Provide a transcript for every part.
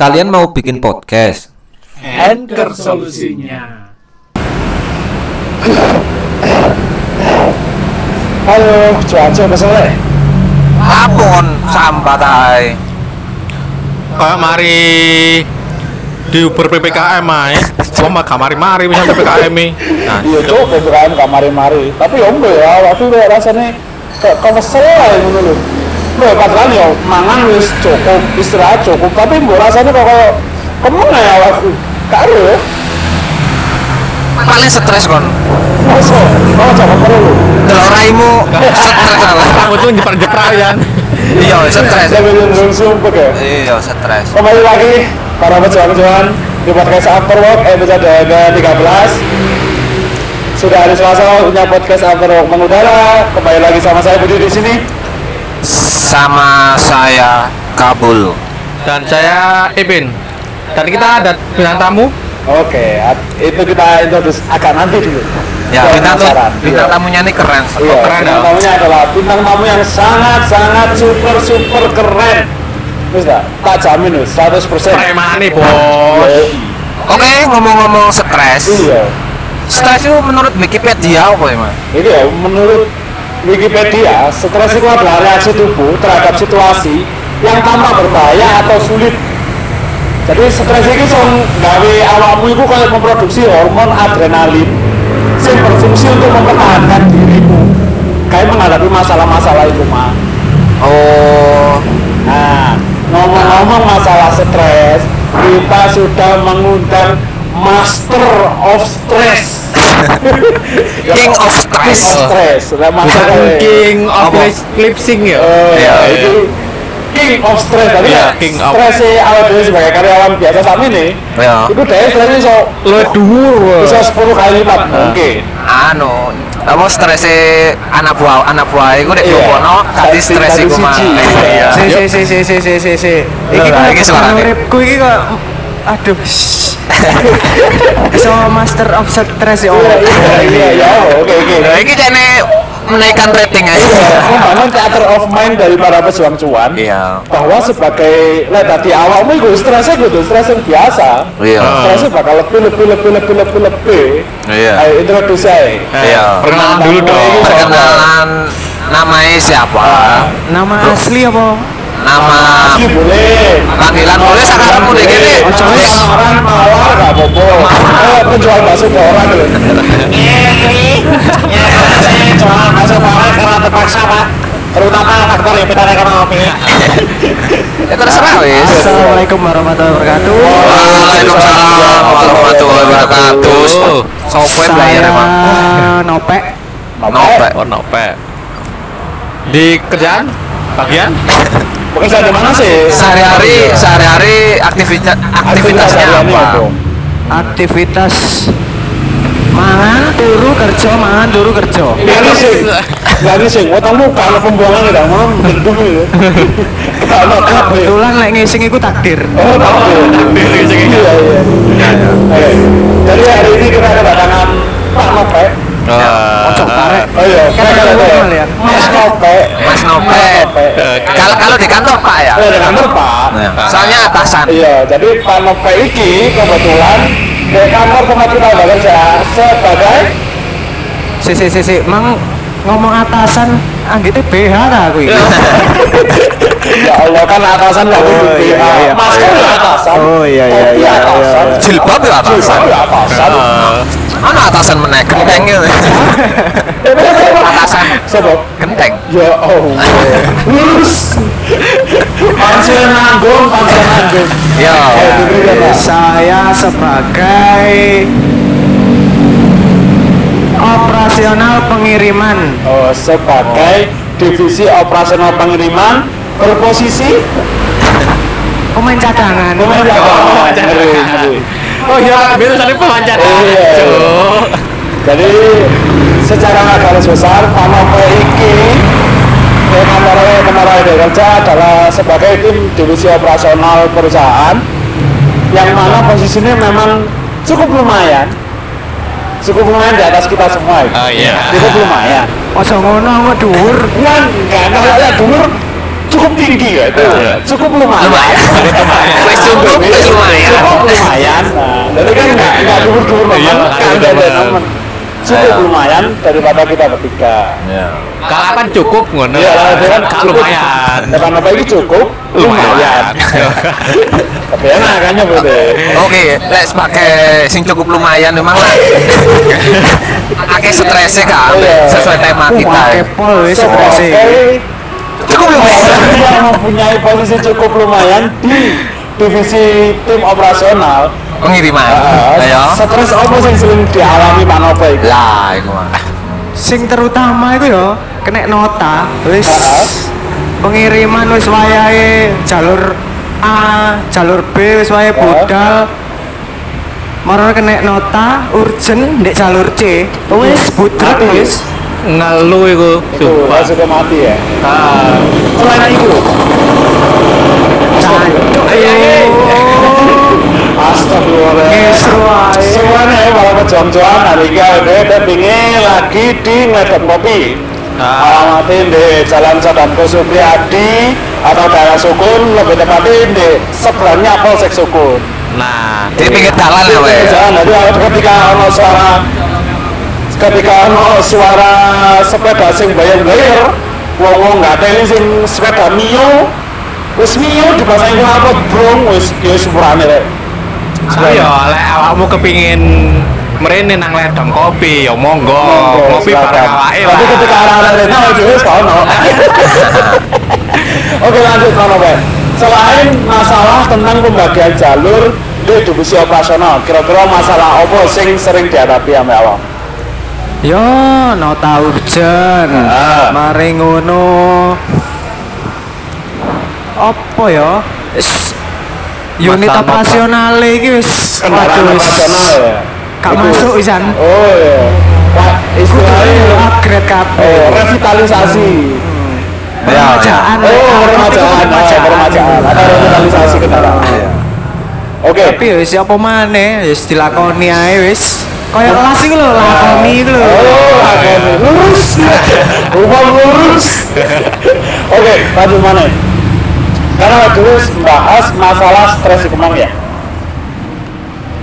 Kalian mau bikin podcast? Anchor solusinya. Halo, cuaca masalah. Apun sambat ae. Kayak mari di Uber PPKM ae. Gua mah gak mari-mari bisa PPKM -i. Nah, Iya cok, PPKM gak mari-mari. Tapi ya enggak ya, waktu itu rasanya kayak kau kesel lah yang dulu. Lo padahal ya mangan wis cukup, istirahat cukup. Tapi mbok rasanya kok kayak ke mana ya waktu? Karo ya. Paling stres kon. Masa, kau jangan perlu. Delok raimu stres kamu tuh jeprak-jeprak ya. Iya, stres. Saya belum belum sumpah ya. Iya, stres. Kembali lagi para pejuang-pejuang di podcast Afterwork episode ke-13 Sudah hari Selasa punya podcast Afterwork mengudara. Kembali lagi sama saya Budi di sini. Sama saya Kabul. Dan saya Ipin. Dan kita ada bintang tamu. Oke, itu kita introduce agak nanti dulu. Ya, bintang penasaran. bintang Iya. tamunya ini keren. Iya, keren bintang ya. tamunya adalah bintang tamu yang sangat sangat super super keren. Wis tak, tak jamin wis 100%. Preman nih, Bos. Oke, ngomong-ngomong stres. Iya. Stres itu menurut Wikipedia apa ya, Mas? Ini ya menurut Wikipedia, stres itu adalah reaksi tubuh terhadap situasi yang tampak berbahaya atau sulit. Jadi stres itu song gawe awakmu itu kayak memproduksi hormon adrenalin yang berfungsi untuk mempertahankan dirimu kayak menghadapi masalah-masalah itu mah. Oh, Nah, ngomong-ngomong masalah stres, kita sudah mengundang Master of Stress. King of Stress. Stress. Nah, Bukan masalah- King of Lip Sync ya. Oh, Iya, ya, iya. itu King of Stress Iya, ya. King of- Stress sih awal dulu sebagai karyawan biasa sama ini. Ya. Itu deh stresnya so dhuwur. bisa 10 kali lipat mungkin. anu apa stresnya anak buah anak buah itu dek Iya. Bobono tadi stres iku mah iya Si si si si si si si si. Iki bukan suarane. uripku iki kok aduh. so master of stress ya Iya, iya, iya, iya, oke, oke. Nah, ini jane menaikkan rating aja Membangun theater of mind dari para pejuang cuan. iya bahwa sebagai lah tadi awakmu itu stresnya gitu stres yang biasa Iya. stresnya bakal lebih lebih lebih lebih lebih lebih Iya. ayo introduksi aja Iya. Perkenalan dulu dong. perkenalan namanya siapa Nama asli apa? Nama asli boleh panggilan boleh sekarang udah gini Ojo wis orang mawar gak apa-apa eh penjual bakso orang gitu jualan bakso orang karena terpaksa pak terutama faktor yang beda ekonomi ya terserah wis. Assalamualaikum warahmatullahi wabarakatuh. Waalaikumsalam warahmatullahi wabarakatuh. Sopen lah ya Saya emang. Nopek. Nopek. Oh, nope. Di kerjaan? Bagian bekerja di mana sih sehari-hari sehari-hari aktivitas aktivitasnya apa Aktivitas mangan turu kerja mangan turu kerja. Sih, gak sih. Wetengmu kalau pembuangan tidak mau gendung itu. Kalau Kebetulan lek ngising iku takdir. Oh, takdir. Iya, iya. Oke. Jadi hari ini kita kedatangan Pak Nope. Ojo parek. Oh iya, Kan ya? Mas Nope. Mas Nope. kalau kalau di kantor pak ya Saya di kantor Pak. Nah, soalnya atasan Iya, jadi Pak Nope ini kebetulan di kantor tempat kita bekerja sebagai Si si si si mang ngomong atasan anggite BH ta aku iki. ya Allah kan atasan nggak Oh, oh, iya, iya, iya. Mas kan ya atasan. Oh, iya, iya, iya, atasan. iya. jilbab ya atasan Jilbab ya atasan. Mana atasan menaik genteng gitu atasan Sobat. genteng Ya Allah. Lurus. Pancen nanggung, pancen nanggung. ya Ayo diberikan Pak. Saya sebagai operasional pengiriman Oh, sebagai divisi operasional pengiriman berposisi pemain cadangan. pemain cadangan. Oh iya, biasa tadi pewawancara. Iya. Jadi secara garis besar Panope iki kemarin kemarin kerja adalah sebagai tim divisi operasional perusahaan yang mana posisinya memang cukup lumayan cukup lumayan di atas kita semua itu. Oh iya. cukup lumayan Ojo ngono kok dhuwur. enggak enggak ya dulu cukup tinggi ya itu Iya. cukup lumayan Lumayan. Cukup, lumayan. cukup lumayan nah, jadi kan nggak nggak dulu-dulu Iya, memang kan ada teman cukup Iya. lumayan daripada kita bertiga Kalau kan cukup ngono. Iya, kan cukup. lumayan. Depan apa ini cukup lumayan tapi enak kan ya bro Oke, lek pakai sing cukup lumayan memang lah. Akeh stresnya kan, Iya. sesuai tema kita. Wis strese. Cukup lumayan. yang mempunyai posisi cukup lumayan di divisi tim operasional Pengiriman. Ah, Ayo. stres apa sih sering dialami Pak Nova itu? Lah, iku mah. Sing terutama itu ya kena nota wis Ah. pengiriman wis wayahe jalur A, jalur B wis wayahe budal. Marane kena nota urgent ndek jalur C. Wis Mati. wis. Ngeluh Itu sumpah. sudah mati ya. Ah. Selain itu, Astagfirullahaladzim. Semuanya ya kejam-jaman hari ini ada pingin lagi di ngedep kopi. Alamatin di Jalan Sadamko Supriyadi atau daerah Sukun lebih tepatnya di seberangnya Polsek Sukun. Nah, Di pinggir dalan ya, jalan. Jadi ketika ono suara ketika ono suara sepeda sing bayang-bayar, wong-wong nggak ada ini sing sepeda mio, wis mio dipasangi apa brong wis ya sepurane rek. Ayo, lek awakmu kepingin merene nang ledang kopi, ya monggo. Kopi bareng awake Tapi ketika arah-arah rena aja wis tau no. Oke lanjut Mas Novel. Selain masalah tentang pembagian jalur di divisi operasional, kira-kira masalah apa sing sering dihadapi sama awak? Yo, nota urgent. Ah. Mari ngono. Apa ya? Unit operasional iki wis waduh, wis operasional ya. Gak masuk wisan. Oh iya. Pak istilahnya upgrade kabeh. oh, revitalisasi. Permajaan. Oh, permajaan, ah, permajaan. Ada revitalisasi kendaraan. Oke. Tapi ya wis apa maneh, wis dilakoni ae wis. Kayak kelas iki lho, lakoni iki lho. Oh, lakoni. lurus. Rumah lurus. Oke, lanjut mana? Karena dulu bahas masalah stres itu ya.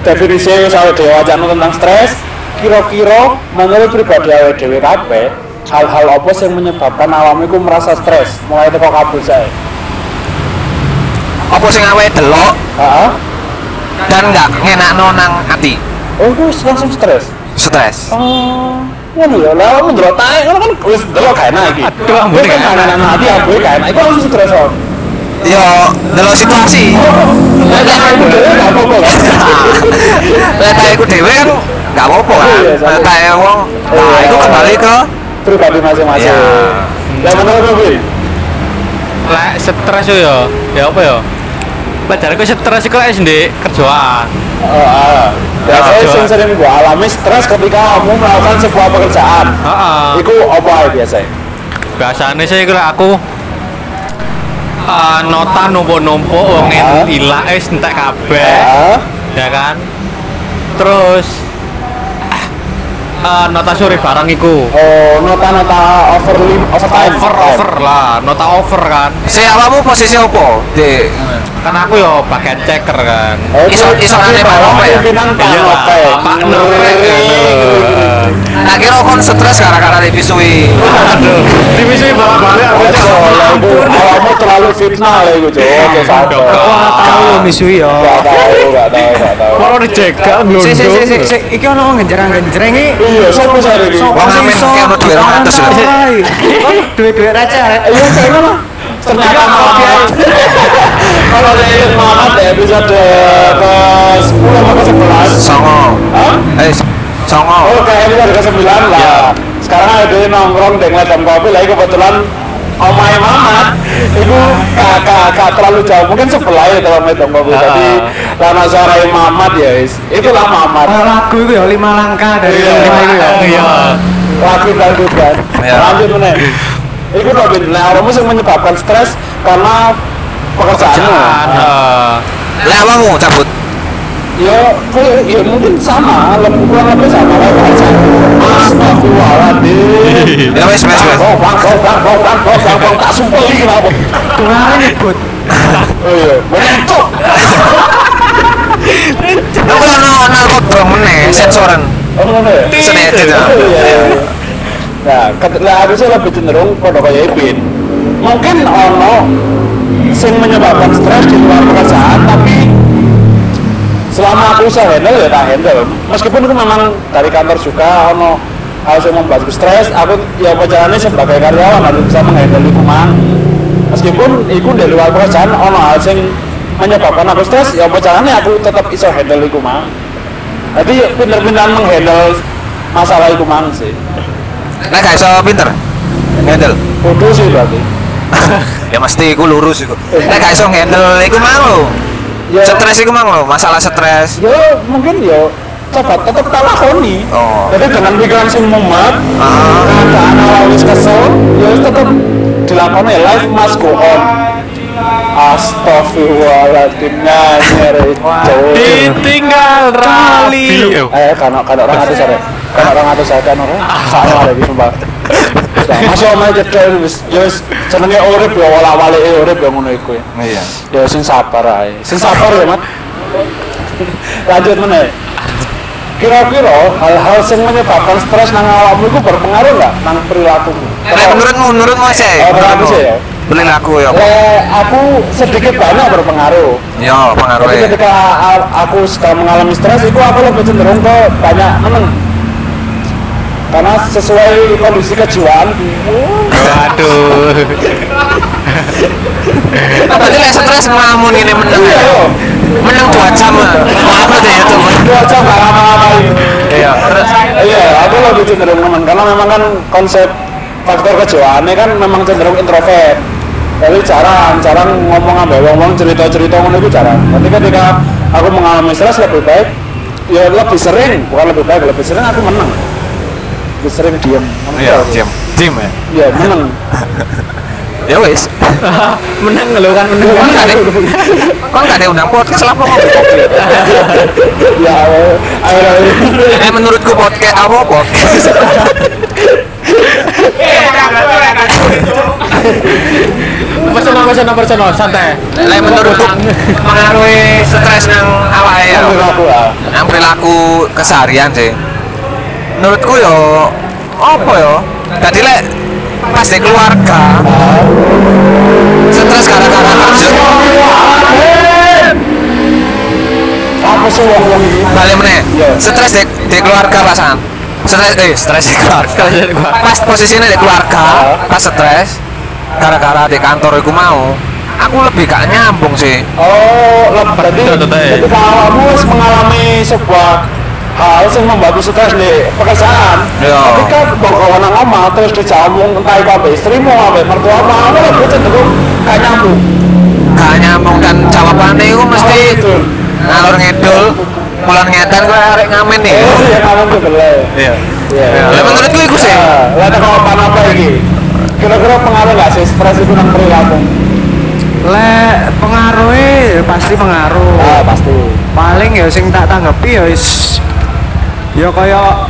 Definisinya misalnya diwacana tentang stres, kira-kira menurut pribadi awake dhewe kabeh, hal-hal apa yang menyebabkan awam itu merasa stres mulai teko kabul saya. Apa sing awake delok Heeh. dan nggak ngenakno nang ati. Oh, itu langsung stres. Stres. Oh, ngono ya. Lah wong ndelok tae ngono kan wis ndelok gak enak iki. Aduh, ambune gak kan enak. anak ati aku gak enak. Iku langsung stres kok. Yo, delok situasi. Lah tak aku dhewe gak apa-apa. Lek iku dhewe kan nggak apa-apa kan. Iya, Lek tak wong, nah itu kembali ke pribadi masing-masing. Iya. Lah menurut? Bil? Lek stres yo ya, ya apa ya? Pacarku stres iku lek ndek kerjaan. Oh, ah. Biasanya Kerjaan. sing sering gua alami stres ketika kamu melakukan sebuah pekerjaan. Heeh. Iku apa ya biasanya? Biasanya sih kalau aku eh, nota numpuk-numpuk wong Ah. ilang wis entek kabeh. Ah, ya kan terus ah, nota sore barang iku Oh, nota-nota overlim, overtime. over over lah nota over kan si awakmu posisi apa? Di kan aku yo bagian checker kan Oh, Iso- iso bawah Nope ya? Iya. Pak kira kon stres gara-gara dipisui. aduh divisi balik-balik aku itu awakmu terlalu fitnah lah itu, sadar. Wah, Tahu misui yo. Gak tahu, gak tahu, gak tahu. Kalau dijegal Si si si si ngelundung si iki ono genjerang-genjreng iki. Iya, sopo ini? Sopo Wong sing amin iso? kayak ono duit 200 lho. Ay, Duit-duit aja. Iya, saya mana? Ternyata malah kalau Muhammad di episode ke 10 atau ke 11 Songo. Hah? Eh, songo. Oh, kayak episode ke 9 lah Sekarang ada nongkrong di ngeliatin kopi lagi kebetulan Omai Mamat. Itu kakak kakak terlalu jauh. Mungkin sebelah ya kalau ngeliatin kopi jadi lama suara Mamat ya is. itulah Mamat. Oh, lagu itu ya lima langkah dari Iya. lima itu ya. iya. Lagu lanjut kan? Iya. lanjut meneh itu Robin nah kamu yang menyebabkan stres karena pekerjaanmu Pekerjaan, Lek awakmu cabut. Ya ya mungkin sama lebih kurang lebih sama lah aja astagfirullahaladzim Ya wes wes wes. Bang, bang, bang, bang, bang, bang, bang, bang, tak sumpah ini kenapa? Dungare nyebut. Oh iya, banyak cok. Lu kan ono narkoba meneh sensoran. Oh ngono ya. Iya. Nah, lah aku sih lebih cenderung pada kayak Ipin. Mungkin ono sing menyebabkan stres di luar pekerjaan, tapi selama aku bisa handle ya tak handle. Meskipun itu memang dari kantor juga ono membuat aku stres, aku ya perjalanannya sebagai karyawan harus bisa menghandle lingkungan. Meskipun itu di luar pekerjaan ono hal yang menyebabkan aku stres, ya perjalanannya aku tetap bisa handle lingkungan. Jadi pinter-pinteran menghandle masalah lingkungan sih. Nek gak iso pinter. Handle. Bodoh sih berarti. Ya mesti iku lurus iku. Nek gak iso handle iku mang. Ya. Stres iku mang lho, masalah stres. Yo mungkin yo coba tetap tak lakoni. Oh. Jadi dengan pikiran sing mumet, Ah. keadaan awal wis kesel, yo tetap dilakoni life must go on. Astagfirullahaladzim nyanyi Ditinggal rali. Eh, kan kan orang atus ada, kan orang atus ada kan orang sama lagi sumpah. Nah, Masya Allah cedek wis ya wis jenenge urip ya wala-wali urip ya ngono iku ya. Iya. Ya sing sabar ae. Sing sabar ya, Mat. Lanjut meneh. Kira-kira hal-hal yang menyebabkan stres nang awakmu itu berpengaruh nggak nang perilakumu? Menurutmu menurutmu sih. Oh, perilaku sih ya. Perilaku ya. apa? Eh, aku sedikit banyak berpengaruh. Ya, Tapi pengaruhnya. ketika aku sedang mengalami stres, itu aku lebih cenderung ke banyak meneng. Karena sesuai kondisi kejiwaan. Aduh. Berarti lek stres ngelamun ini meneng. Iya. Meneng dua jam lah. Apa deh itu? Dua jam nggak ngapa-ngapain. Iya. Terus Iya, aku lebih cenderung nemen karena memang kan konsep faktor kejiwaannya kan memang cenderung introvert. Jadi jarang, jarang ngomong ambek wong-wong cerita-cerita ngono itu jarang. Tapi ketika aku mengalami stres lebih baik, ya lebih sering, bukan lebih baik, lebih sering aku menang. Lebih sering diem. Iya, aja. diam. Diam ya. Iya, menang. Ya wis. Menang lho kan menang. Ada Kok gak ada undang podcast lah kok. Ya, ayo, ayo, ayo. Eh menurutku podcast apa podcast? Personal, personal, personal, santai. Lek menurutku mengaruhi stres nang awake ya. Perilaku lah. Nang perilaku keseharian sih. Menurutku yo apa yo? Tadi lek pas di keluarga stres gara-gara kerja Apa sih balik meneh Iya. stres di, di keluarga pasangan stres eh stres di keluarga pas posisinya di keluarga pas stres gara-gara di kantor aku mau aku lebih gak nyambung sih Oh, leb- berarti ketika kamu wis mengalami sebuah hal yang membuat stres di pekerjaan, Iya. ketika bawa omah terus dijamung entah itu apa istrimu apa mertuamu, kamu lebih cenderung gak nyambung. gak nyambung dan jawabannya itu mesti Oh, betul. ngalor ngedul mulan ngedan gue arek ngamen nih Oh iya kamu tuh bener. iya Iya. Lah, menurutku iku sih. Lah kalau apa apa iki? Kira-kira pengaruh nggak sih stres itu nang perilaku? Lek pengaruhnya pasti pengaruh. Ah pasti. Paling ya sing tak tanggapi ya wis ya kaya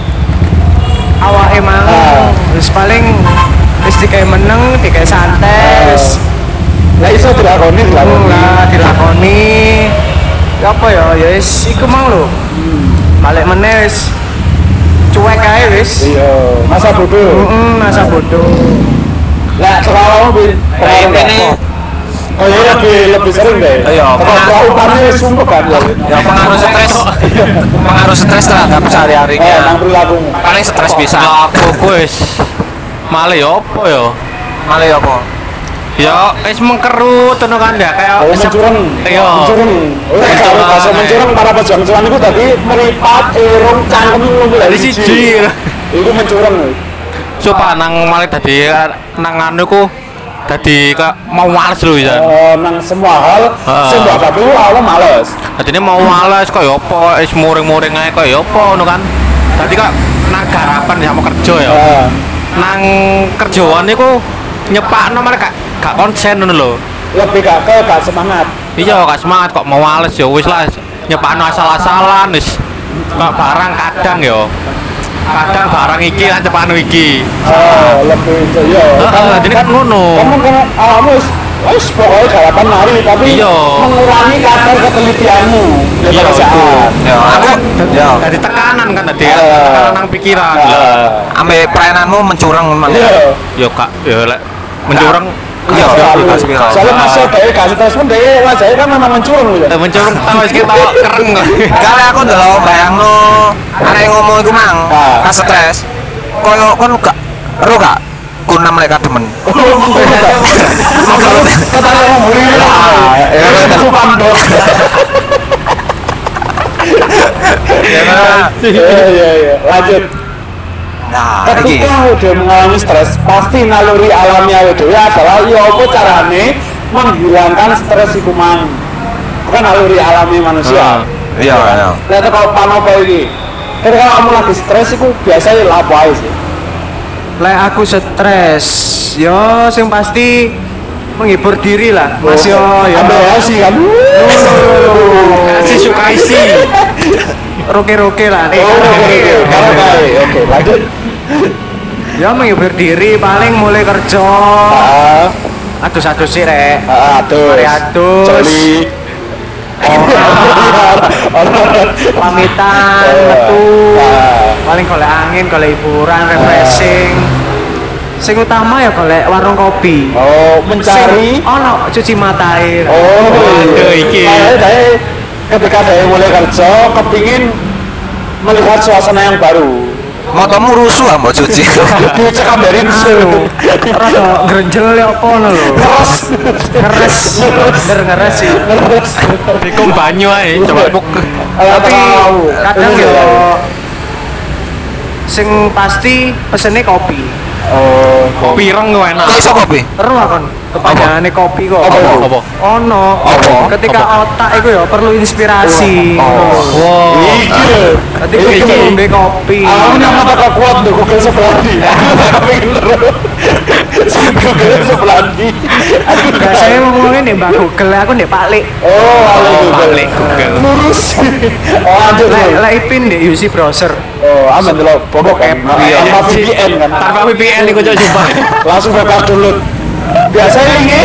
awake mang Ah. wis paling wis dikai meneng, dikai santai, wis Lah iso dilakoni dilakoni. lah dilakoni. Ya apa ya, ya wis iku mang lho. Balik meneh wis cuek ae wis. Iya, masa bodoh. Heeh, masa bodoh. Lah kalau lebih Nah, ini Oh iya lebih lebih sering deh. Iya, Kalau perahu sumpah kan ya. ya pengaruh stres pengaruh stres terhadap Eh, sehari-harinya nang perilaku. paling stres bisa Aku malah ya apa ya? malah ya apa Ya wis mengkerut ngono kan ya kayak Oh, mencurang. Iya. Mencurang. Oh, kalau bahasa mencurang para pejuang cuan itu tadi meripat irung cangkem nunggu dari siji. Mencurang. Coba nang malah tadi nang anu ku tadi kak mau males lho ya. Oh, nang semua hal sing mbok dulu awal males. Tadi mau males kok ya apa wis muring-muring ae kok ya apa ngono kan. Tadi kak nang garapan sama kerja ya. Ah. Nang kerjaan niku nyepakno malah gak gak konsen ngono lho. Lebih gak ke gak semangat. Iya gak semangat kok mau males ya wis lah nyepakno asal-asalan wis kok barang kadang ya. Kadang barang iki lah nyepakno iki. Oh, lebih iya. Heeh, jadi kan ngono. Kamu kan awalmu wis pokoknya garapan mari tapi Iya. mengurangi kadar ketelitianmu ya Iya, itu. Ya, aku ya Dari tekanan kan tadi, Eh. tekanan pikiran. Nah, ambek pelayananmu mencurang memang. iya Yo kak, yo lek mencurang Iya, Selalu. kasih piro. soalnya masih ada kasih treatment dia wajahnya kan memang mencurang gitu eh, mencurang tahu wis kita kereng kok. Kali aku ndelok bayangno arek ngomong iku mang, Ah. pas stres. Koyo kon gak ero gak kunam mereka demen. yang ya itu iya iya iya lanjut Nah, ketika udah mengalami stres? Pasti naluri alami awake dhewe adalah ya apa carane menghilangkan stres iku mang? Bukan naluri alami manusia. Iya, iya. Lihat kalau panopo iki? Ketika kamu lagi stres iku biasanya lapo ae sih? Lek aku stres, yo sing pasti menghibur diri lah. Mas yo yo. ambil sih kan Kasih suka isi. Roke-roke lah. oh oke oke kalau kae oke lanjut Ya menghibur diri paling mulai kerja. ah Aduh satu sih rek. ah atus Mari atus. Joli. Pamitan, Eh, metu. ah. Paling golek angin, golek hiburan, refreshing. Sing utama ya golek warung kopi. oh mencari ono cuci mata air. Oh, Waduh, iki. Makanya saya ketika saya mulai kerja, kepingin melihat suasana yang baru. Motomu rusuh mbok cuci. Dicekam dari Anu, rada grenjel ya apa lho. Terus, Ngeres, bener ngeres sih. Iku banyu ae, coba. Tapi kadang yo ya. sing pasti pesene kopi. Oh, Kopi ireng kok enak. Kok iso kopi? Ero kon kepanjangane kopi kok. Apa itu? Apa? Ono. Apa? Ketika otak iku ya perlu inspirasi. Oh. Wow. Iki lho. Dadi kudu ngombe kopi. Aku nama tak kuat Google sebelah di. Pengen terus. Google sebelah di. Saya ngomongin nih Mbak Google, aku nih Pak Lik. Oh, halo Google. Balik Google. Lurus. Oh, lanjut. Lek Lek. lek ipin di UC browser. Oh, aman dulu. Kan. Iya, Tanpa iya. VPN kan. Tanpa VPN iku cok coba. langsung bebas download biasanya ini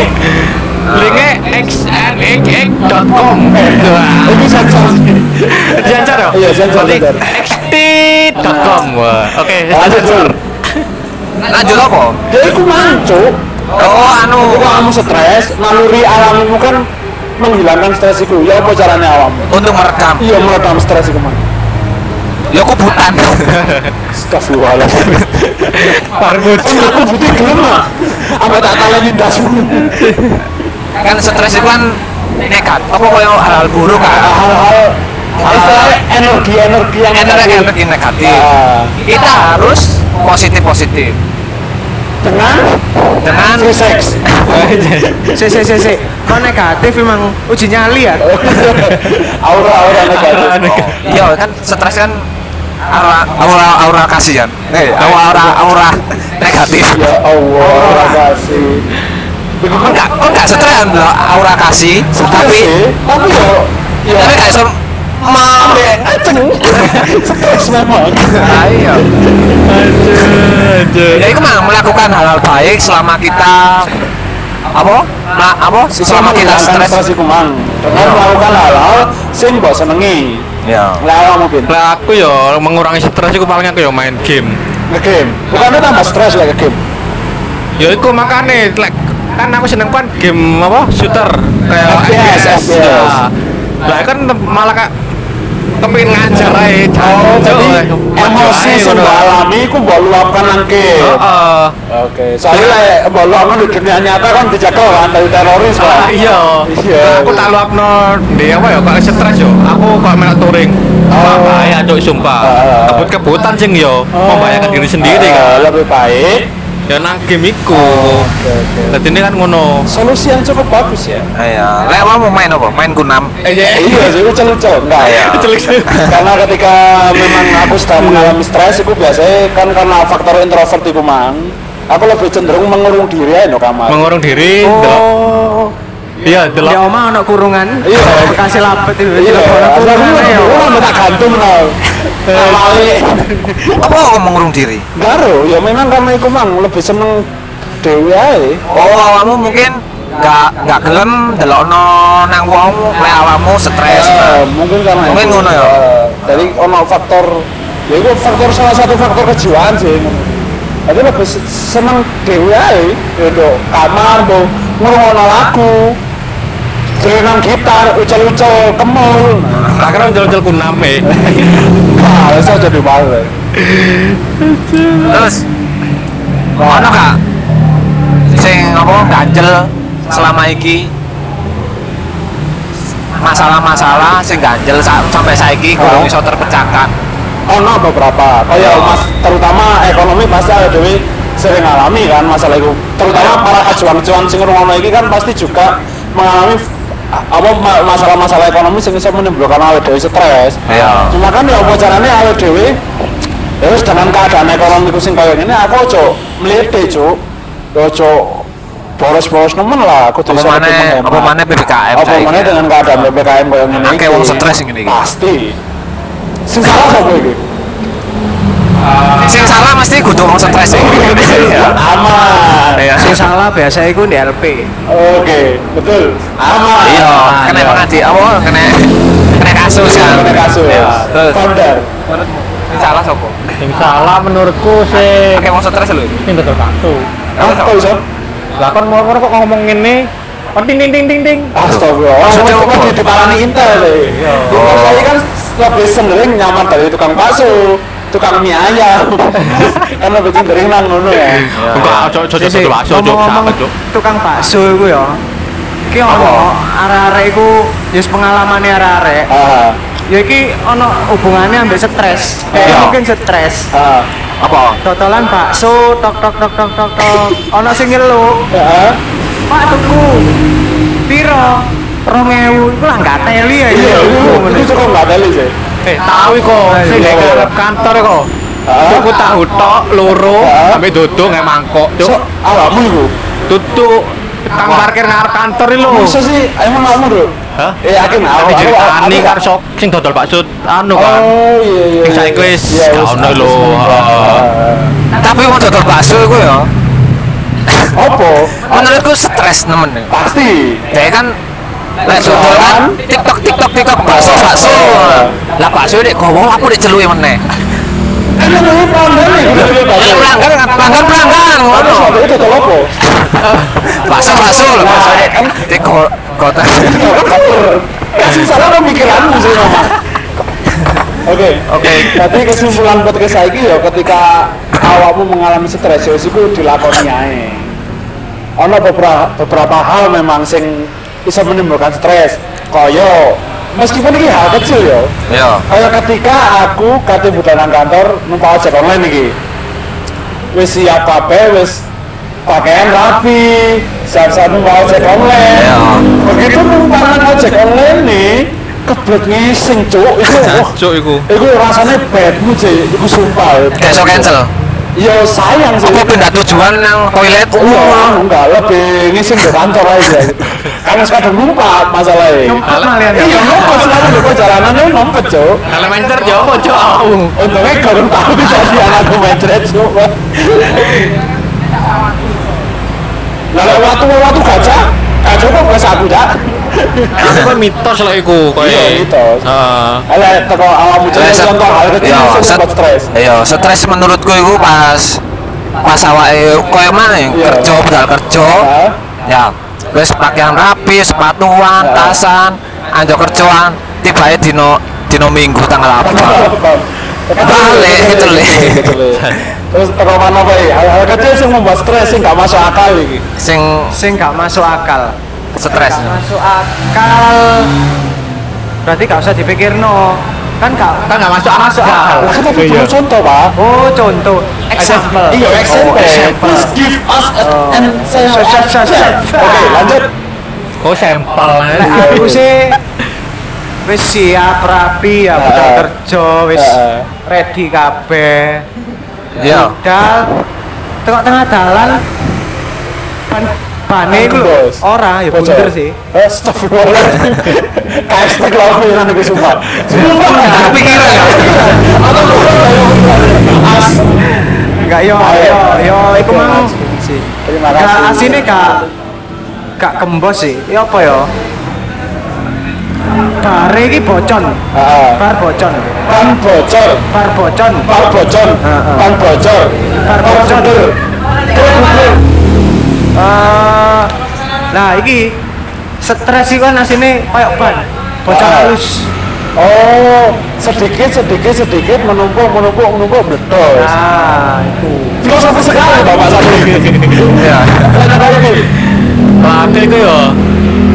Linknya xnxx.com. Wah. ini sensor Jajar ya? Iya, sensor, sensor. xt.com. Oke, lanjut Lanjut apa? ya itu mancu Oh, anu. kalau kamu stres naluri alamimu kan menghilangkan stres itu ya apa caranya awam Untuk merekam. iya meredam stres itu man Ya kubutan. Astagfirullahaladzim Parmut. aku butuh gelem lah apa tak taleni das kan stres itu kan nekat. Apa koyo hal-hal buruk kan? hal-hal energi-energi yang Energi negatif. energi negatif. Ah, Kita harus positif positif dengan dengan free sex Si si si si. Kok negatif emang uji nyali ya? aura-aura negatif. iya kan stres kan aura aura aura kasih kan? Eh aura. aura negatif. Ya Allah aura kasih. Kok nggak kok nggak stres kan lo aura kasih tapi tapi yo ya tapi nggak stres memang ayo ya itu mah melakukan hal-hal baik selama kita apa? Nah, apa? Selama kita stres stres. iku mang dengan melakukan hal-hal sing mbok senengi. Ya. Lah mungkin? Lah aku yo mengurangi stres iku paling aku yo main game. nge-game. Bukannya tambah stres lah game Ya iku makane like, kan aku seneng kan game apa? Shooter. Kayak FPS, FPS. FPS. Lah, kan malah kak kepengin ngajar ae. oh jadi emosi sing mbok alami iku mbok luapkan nang game Heeh. oke soalnya lek mbok luapkan di dunia nyata kan dijaga kan dari teroris Ah, kan iya. Iya. Aku tak luapno di apa ya kok stres yo. Aku kok melak touring. Wah, bahaya cok sumpah. Ah. Kebut-kebutan sing yo membahayakan diri sendiri kan. lebih baik Ya nang game iku. Dadi ini kan ngono. solusi yang cukup bagus ya iya lek mau main apa main kunam Eh, iya. iya sih itu lucu enggak ya karena ketika memang aku sedang mengalami stres itu biasanya kan karena faktor introvert itu mang aku lebih cenderung mengurung diri aja no kamar Mengurung diri, oh Iya, Di delok. omah ono kurungan. Iya. Bekasi lapet itu. iya kurungan aku ya. aku tak gantung awalnya apa kok mengurung diri? Garo ya memang karena itu mang lebih seneng dewi oh awalmu mungkin gak gak gelem delokno nang wong lek awakmu stres. Eh, mungkin karena Mungkin ngono ya. Eh, jadi ono faktor ya itu faktor salah satu faktor kejiwaan sih. Jadi lebih se- seneng dewe ae. Ya do kamar do ngrungokno lagu Berenang gitar, ucel-ucel, kemul. Tak kira jual-jual kuname. Nah, itu jadi malu Terus ono gak sing apa ganjel selama iki? Masalah-masalah sing ganjel sa- sampai saiki kurang iso terpecahkan. Ono beberapa, kayak mas, terutama ekonomi pasti ada dewe sering alami kan masalah itu. Terutama para pejuang-pejuang sing ngrungokno iki kan pasti juga mengalami apa ma- masalah-masalah ekonomi sing bisa menimbulkan awake dhewe stres. Iya. Cuma kan ya apa carane awake dhewe ya wis dengan keadaan ekonomiku sing kaya ngene aku ojo mlete, Cuk. Ya Ojo boros-boros nemen lah, Apa iso maneh- menghemat. apa maneh PPKM Apa ya? dengan keadaan PPKM kaya ngene Akeh iki. wong stres ngene iki. Pasti. Sing salah sapa iki? Sing salah mesti kudu wong stres sih. Iya. Aman. Iya. Sing salah biasa iku di LP. Oke, betul. Aman. Iya, kena Iya. pengadi apa kena kena kasus kan. Kena kasus. Iya. Terus Founder. sing salah sapa? Sing salah menurutku sih Akeh wong stres lho. sing bakso. Ah, kok iso? Lah kon mau kok ngomong ngene, kon ting ting ting ting ting. Astagfirullah. Maksudnya apa? apa? Diparani Intel deh. Intel saya kan lebih cenderung nyaman dari tukang bakso, tukang mie ayam. kan lebih cenderung nang ngono ya. Enggak, ojo ojo ojo Sik, bakso, ngomong-ngomong Sampe, Cuk. tukang bakso iku ya. Ki ono arek-arek iku ya wis pengalamane arek-arek. Ya iki ono hubungannya ambek stres. Iya. Kayak mungkin stres. Apa? Totolan bakso tok tok tok tok tok tok. Ono sing ngeluk, ah. "Pak tuku." Piro? 2000 iku lah enggak teli ya. Iya, itu itu cukup nggak teli sih. Eh, tahu kok sing Iya, nek iya. arep kantor kok. Ah. Tuku tahu tok loro. Ah. Sampai duduk nggak mangkok, Cuk. awakmu iku. Tutup kang parkir ngarep kantor lho. Masa sih, emang awakmu, Bro? Hah? Eh, aku. Tapi aku- ceritani karo sok sing dodol bakso anu kan. Oh, iya iya. Sing iya. saiki wis Iya, gak wis ono lho. Ah. Tapi wong dodol bakso iku ya Apa? menurutku stres nemen. ya. Pasti. Dia kan lek dodol kan TikTok TikTok TikTok bakso bakso. Lah bakso gowo aku nek celuke meneh. Kan ini pelanggan. Pelanggan pelanggan Tapi ngono. itu tol apa? Bakso bakso lho bakso nek di ko- kota. Kasih salah lo pikiranmu sih. Oke, oke. Jadi kesimpulan podcast saya ya ketika awakmu mengalami stres ya itu dilakoni ae. Ono beberapa beberapa hal memang sing bisa menimbulkan stres. Kaya meskipun ini hal kecil ya. Yo. Kayak ketika aku kate budal nang kantor numpak ojek online iki. Wis siap kabeh, wis pakaian rapi, siap-siap numpak ojek online. Iya. Begitu numpak nang ojek online nih, keblet ngising cuk itu. Cuk iku. Iku rasanya bad mood sih, iku sumpah. Besok cancel. Ya sayang sih. Apa pindah tujuan nang toilet? Iya, enggak lebih ngising di kantor aja. Karena sekarang numpak masalahnya. Numpuk malian ya. Iya, numpak sekarang di perjalanan ini numpet cuk. Elementer jauh jauh. Untungnya gak tahu bisa di anakku metret coba. Nah, lek waktu-waktu gajah, gajah kok gak aku dah. Aku kan mitos lah iku koyo. Iya, mitos. Heeh. Ada teko awakmu set- contoh hal kecil buat stres. Iya, stres menurutku itu pas pas awake koyo mana ya, Iya. kerja budal kerja. Ya, wis pakaian rapi, sepatuan, tasan, anjo kerjaan, tiba dino dino minggu tanggal apa? Balik, gitu, Le. Terus teko mana apa ya? Hal-hal kecil sing membuat stres sing gak masuk akal iki. Sing Sing gak masuk akal. Stres. Gak masuk akal. Berarti gak usah dipikir no. Kan gak Kan nggak masuk masuk akal. Lah kan belum contoh, Pak. Oh, contoh. Example. Iya, example. Oh, example. Please give us Oh. an sat. Oke, lanjut. Oh sampel. Lek aku sih wis siap rapi ya Heeh. kerja wis ready kabeh. Iya. Budal tengok tengah dalan ban bane iku lho. Ora ya bunder sih. Astagfirullah. Hashtag lawan pikiran iki sumpah. Sumpah. Kepikiran ya? As. Enggak yo yo yo iku mau sih. Terima kasih. asine gak gak kembos sih. Ya apa ya? Bare iki bocon. Heeh. Bar bocon. Ban bocor, Bar bocon. ban bocor, Heeh. ban bocor, ban bocor. Eh, nah iki stres iki kan asine koyo ban. Bocor Ah. halus. Oh, sedikit sedikit sedikit menumpuk menumpuk menumpuk meledos. Nah, itu. Filosofi sekali Bapak Sandi. Iya. Ada apa ini? Laki itu yo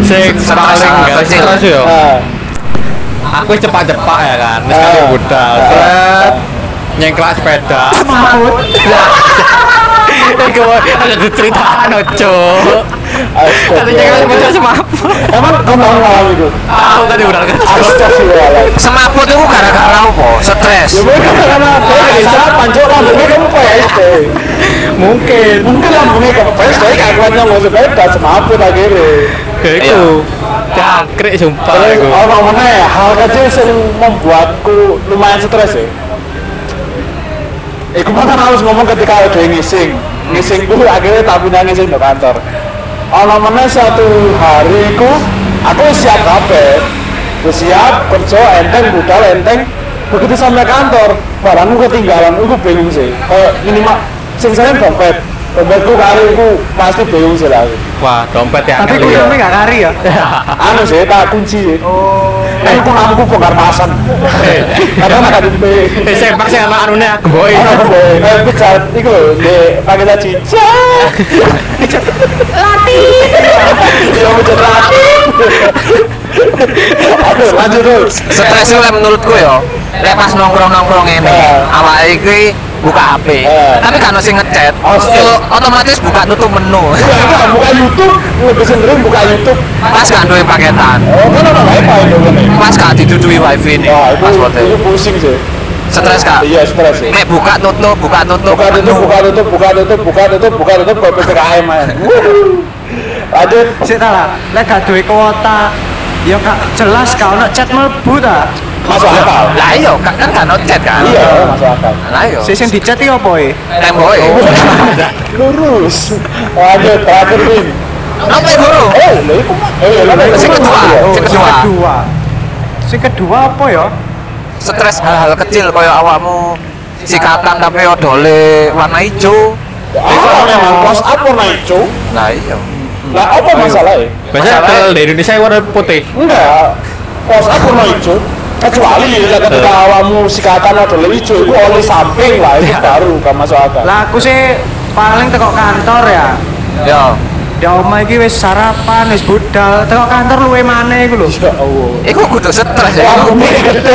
sing paling ah, gak kecil. stres yo. Nah, Aku cepat-cepat ya kan. Wis Ah. budal. Ah. Set. Nyengklak sepeda. Semaput. Ada diceritaan ojo. Tadi nyengklak astaga. sepeda semap. Emang kau mau ngalamin itu? Aku tadi udah. Astagfirullahaladzim. Semaput itu gara-gara apa? Stres. Ya mungkin karena dia bisa pancok lambungnya kempes deh. Mungkin. Mungkin lambungnya kempes, jadi kakuannya mau sepeda semaput akhirnya. Ya iku. Jangkrik sumpah iku. orang mana ya, hal kecil yang membuatku lumayan stres ya. Iku mah kan harus ngomong ketika ada yang ngising. Ngising ku akhirnya tak punya ngising di kantor. Mana satu hari ku, aku siap kabeh. Aku siap kerja enteng budal enteng. Begitu sampai kantor, barangku ketinggalan, aku bingung sih. Kayak ini mah, sing saya dompet. Dompetku kali ku pasti bingung sih lah. Wah, dompet ya. Tapi ngeli ya. kunci gak kari ya. Anu sih, tak kunci sih. Oh. Eh, aku ngaku bongkar pasang. Kadang ada di Eh, sempak sih anak anunya kok eh pecat iku lho, di pakai laci. Lati. Ya pecat lati. Aduh, lanjut terus. Stres itu menurutku ya. Lek pas nongkrong-nongkrong ini, Eh. awake iki buka HP. Eh. Tapi kan sing ngechat. Oh, Itu otomatis buka tutup menu. Bukan, bukan, buka YouTube, lebih cenderung buka YouTube. Pas gak duwe paketan. Oh, kan ada wifi itu kan. Pas gak didudui wifi ini. Itu, Passwordnya. itu pusing sih. Stres gak? Iya, stres sih. Nek buka tutup, buka tutup. Buka tutup, menu. buka tutup, buka tutup, buka tutup, buka tutup, buka PPKM man. Wuhu. Lanjut. Sik ta lah, lek gak duwe kuota ya gak jelas gak ono chat mlebu ta. Masuk akal. Lah iya, kan kan gak no chat kan. Iya, masuk akal. Lah iya. Sik sing dichat iki apa e? Temboke. Lurus. Lanjut, terakhir Min. Apa ya, Bro? Eh, lha iku mah. Eh, lha iku Sing mah. kedua. Sing kedua. kedua. Sing kedua apa ya? Stres hal-hal kecil kaya awakmu sikatan tapi odole warna hijau. Ah, memang close up warna hijau. Lah iya. Lah apa masalahnya? Kalau di Indonesia warna putih. Enggak. Close up warna hijau. Kecuali ya ketika awakmu sikatan adalah hijau, itu oleh samping lah, itu baru gak masuk akal. Lah aku sih paling teko kantor ya. Ya. Di omah iki wis sarapan, wis budal, teko kantor luwe maneh iku lho. Ya Allah. Iku kudu stres ya. Gede.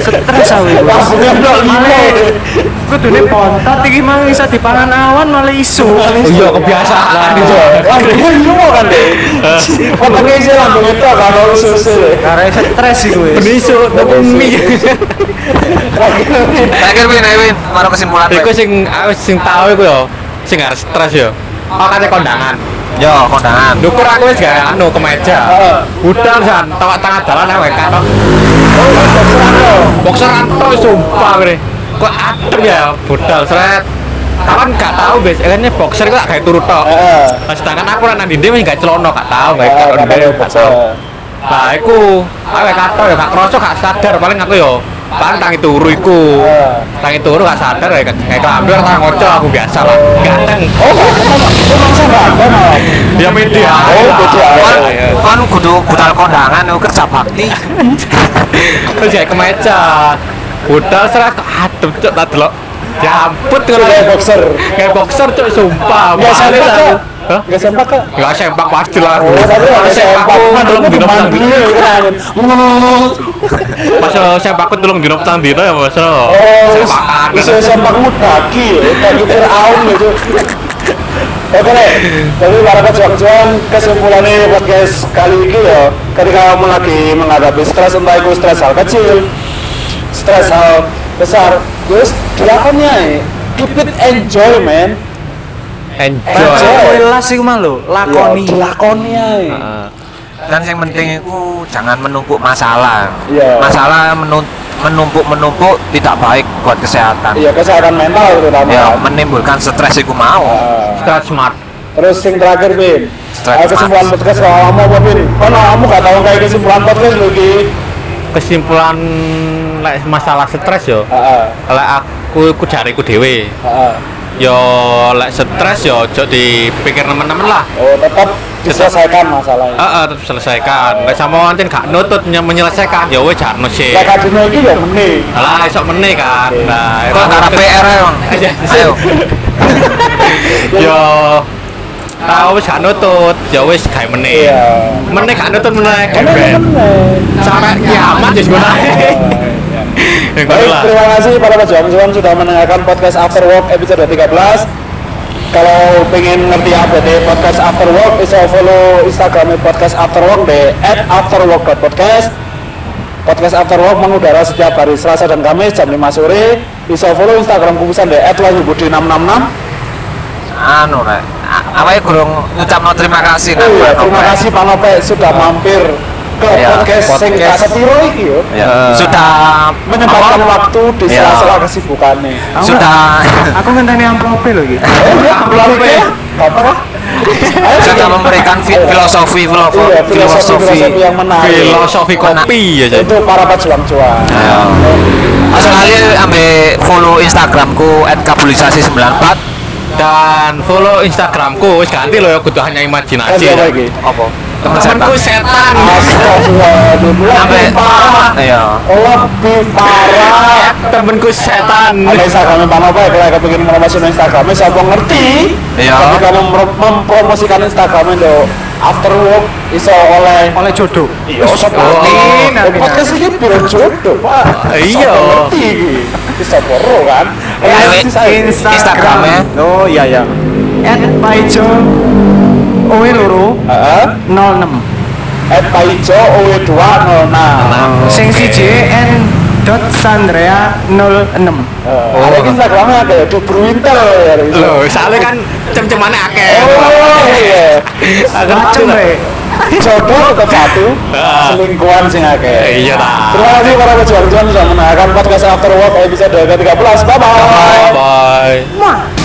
Stres aku iku. Nol lima. Malah kudune bontot iki mah iso dipangan awan malah isu. Iya, kebiasaan. Iya, Lambungnya lima kan deh. Potongnya sih lambungnya itu nol susu. Karena stres iku wis. Benisu, tapi mie. Terakhir Win, Win, maro kesimpulan. Iku sing aku sing tau iku yo, sing gak stres yo. Makanya kondangan. Yo, kondangan. Dukur aku wis gak anu kemeja. Heeh. Budal san, tengah tengah dalan aku gak karo. Oh, Boxer anto sumpah kene. Kok adem ya budal seret. Kapan gak tau bes, kan boxer iku gak gawe turu tok. Heeh. Sedangkan aku lan nang ndi wis gak celono gak tau gak karo ada gak boxer. tau. Lah iku aku gak kato ya gak kroso gak sadar paling aku yo paling tangi turu iku. Ah. Tangi turu gak sadar ya kayak kelambi orang tangan ngocok aku biasa lah. Ganteng. Oh. Dia media. Oh, media. Iya. kon kudu budal kondangan kerja bakti. Terus kayak kemeja. Budal seret kok adem cok tak delok. Ya ampun kalau Kayak boxer. kayak boxer cok sumpah. Nggak Males sempak aku. kak? Sempak? Enggak sempak pasti lah. Oh, tapi ada sempak. aku Kan tulung dulu dino petang mandi dino. kan. Pas sempakku tulung dino ya Mas. Oh, Sempakan. bisa sempakmu daki ya, daki Fir'aun gitu. Oke deh, jadi para kejuang kesimpulannya podcast kali ini ya ketika kamu lagi menghadapi stres entah itu stres hal kecil stres hal besar terus dilakonnya keep it enjoy man Enjoy. Welas iku mah lho, lakoni. ya, dilakoni ae. Heeh. Dan yang penting itu jangan menumpuk masalah. Iya. Masalah menun- menumpuk-menumpuk tidak baik buat kesehatan. iya kesehatan mental terutama Ya, kan. menimbulkan stres iku mau. Ah. Start smart. Terus sing terakhir. Straight Ayo kesimpulan podcast kalau kamu apa? Oh, no, kamu gak tahu kayak kesimpulan podcast lu Ki. kesimpulan lek masalah stres yo Heeh. lek aku ku jariku dhewe Heeh. Yo lek stres yo ojo dipikir nemen-nemen lah Oh, tetap diselesaikan masalahnya. Heeh, tetep selesaikan. Lek sama pancen gak nutut ny- menyelesaikan, ya wis jarno sih. Lek kadine iki ya meni. Lah esok meneh kan. Nah, Kok karena PR ya bang? Iya. Ayo. Yo Tahu wis gak nutut, ya wis gawe meneh. Iya. Meneh gak nutut meneh Meni. Sampai kiamat ya sebenarnya. Iya. Baik, terima kasih para pejuang-pejuang sudah mendengarkan podcast After Work episode 13. Kalau pengen ngerti update podcast After Work, bisa follow Instagram podcast After Work di @afterwork.podcast. Podcast After Work mengudara setiap hari Selasa dan Kamis jam 5 sore. Bisa follow Instagram kubusan di @wahyubudi666. Anu rek. Apa ya kurang ngucapno terima kasih Oh iya, terima kasih Pak Nope sudah mampir ke Iya, podcast sing podcast. kasetiro iki yo. Ya, Sudah Menyempatkan apa? waktu di Iya. sela-sela kesibukannya. Aku Sudah Aku ngenteni amplop lho iki. Amplop ya? Apa sudah iya. memberikan Ayo. filosofi Iya, filosofi filosofi-filosofi yang menarik. Filosofi kopi ya jadi. Itu para pejuang-juang. Masalahnya ambil follow Instagramku @kabulisasi94 Dan follow Instagramku wis ganti loh ya kudu hanya imajinasi. Apa Temenku setan. setan. Astagfirullahaladzim, Sampai lebih parah. Iya. Lebih parah. Temenku setan. Ada Instagramnya Pak Nova ya, kalau kepingin promosikan Instagramnya, siapa ngerti? Iya. Tapi kalau mem- mempromosikan Instagramnya do after work iso oleh Oleh jodoh. Iya, amin. Podcast ini biro jodoh, Pak. Iya. Ngerti? Bisa poro kan? Saya. Instagramnya Oh iya ya. At Paijo Owe loro Heeh. 06. At Paijo OW206. Sing siji N dot Sandrea 06. Oh. Ada Instagramnya ada ya, Dubru Intel ya. Loh, soalnya kan cem-cemane akeh. Oh iya. Macem rek. Jodoh tetap satu, selingkuhan sing akeh. Iya ta. Terima kasih para pejuang-pejuang sudah mendengarkan podcast After Work episode ke-13. Bye bye. Bye. Wah.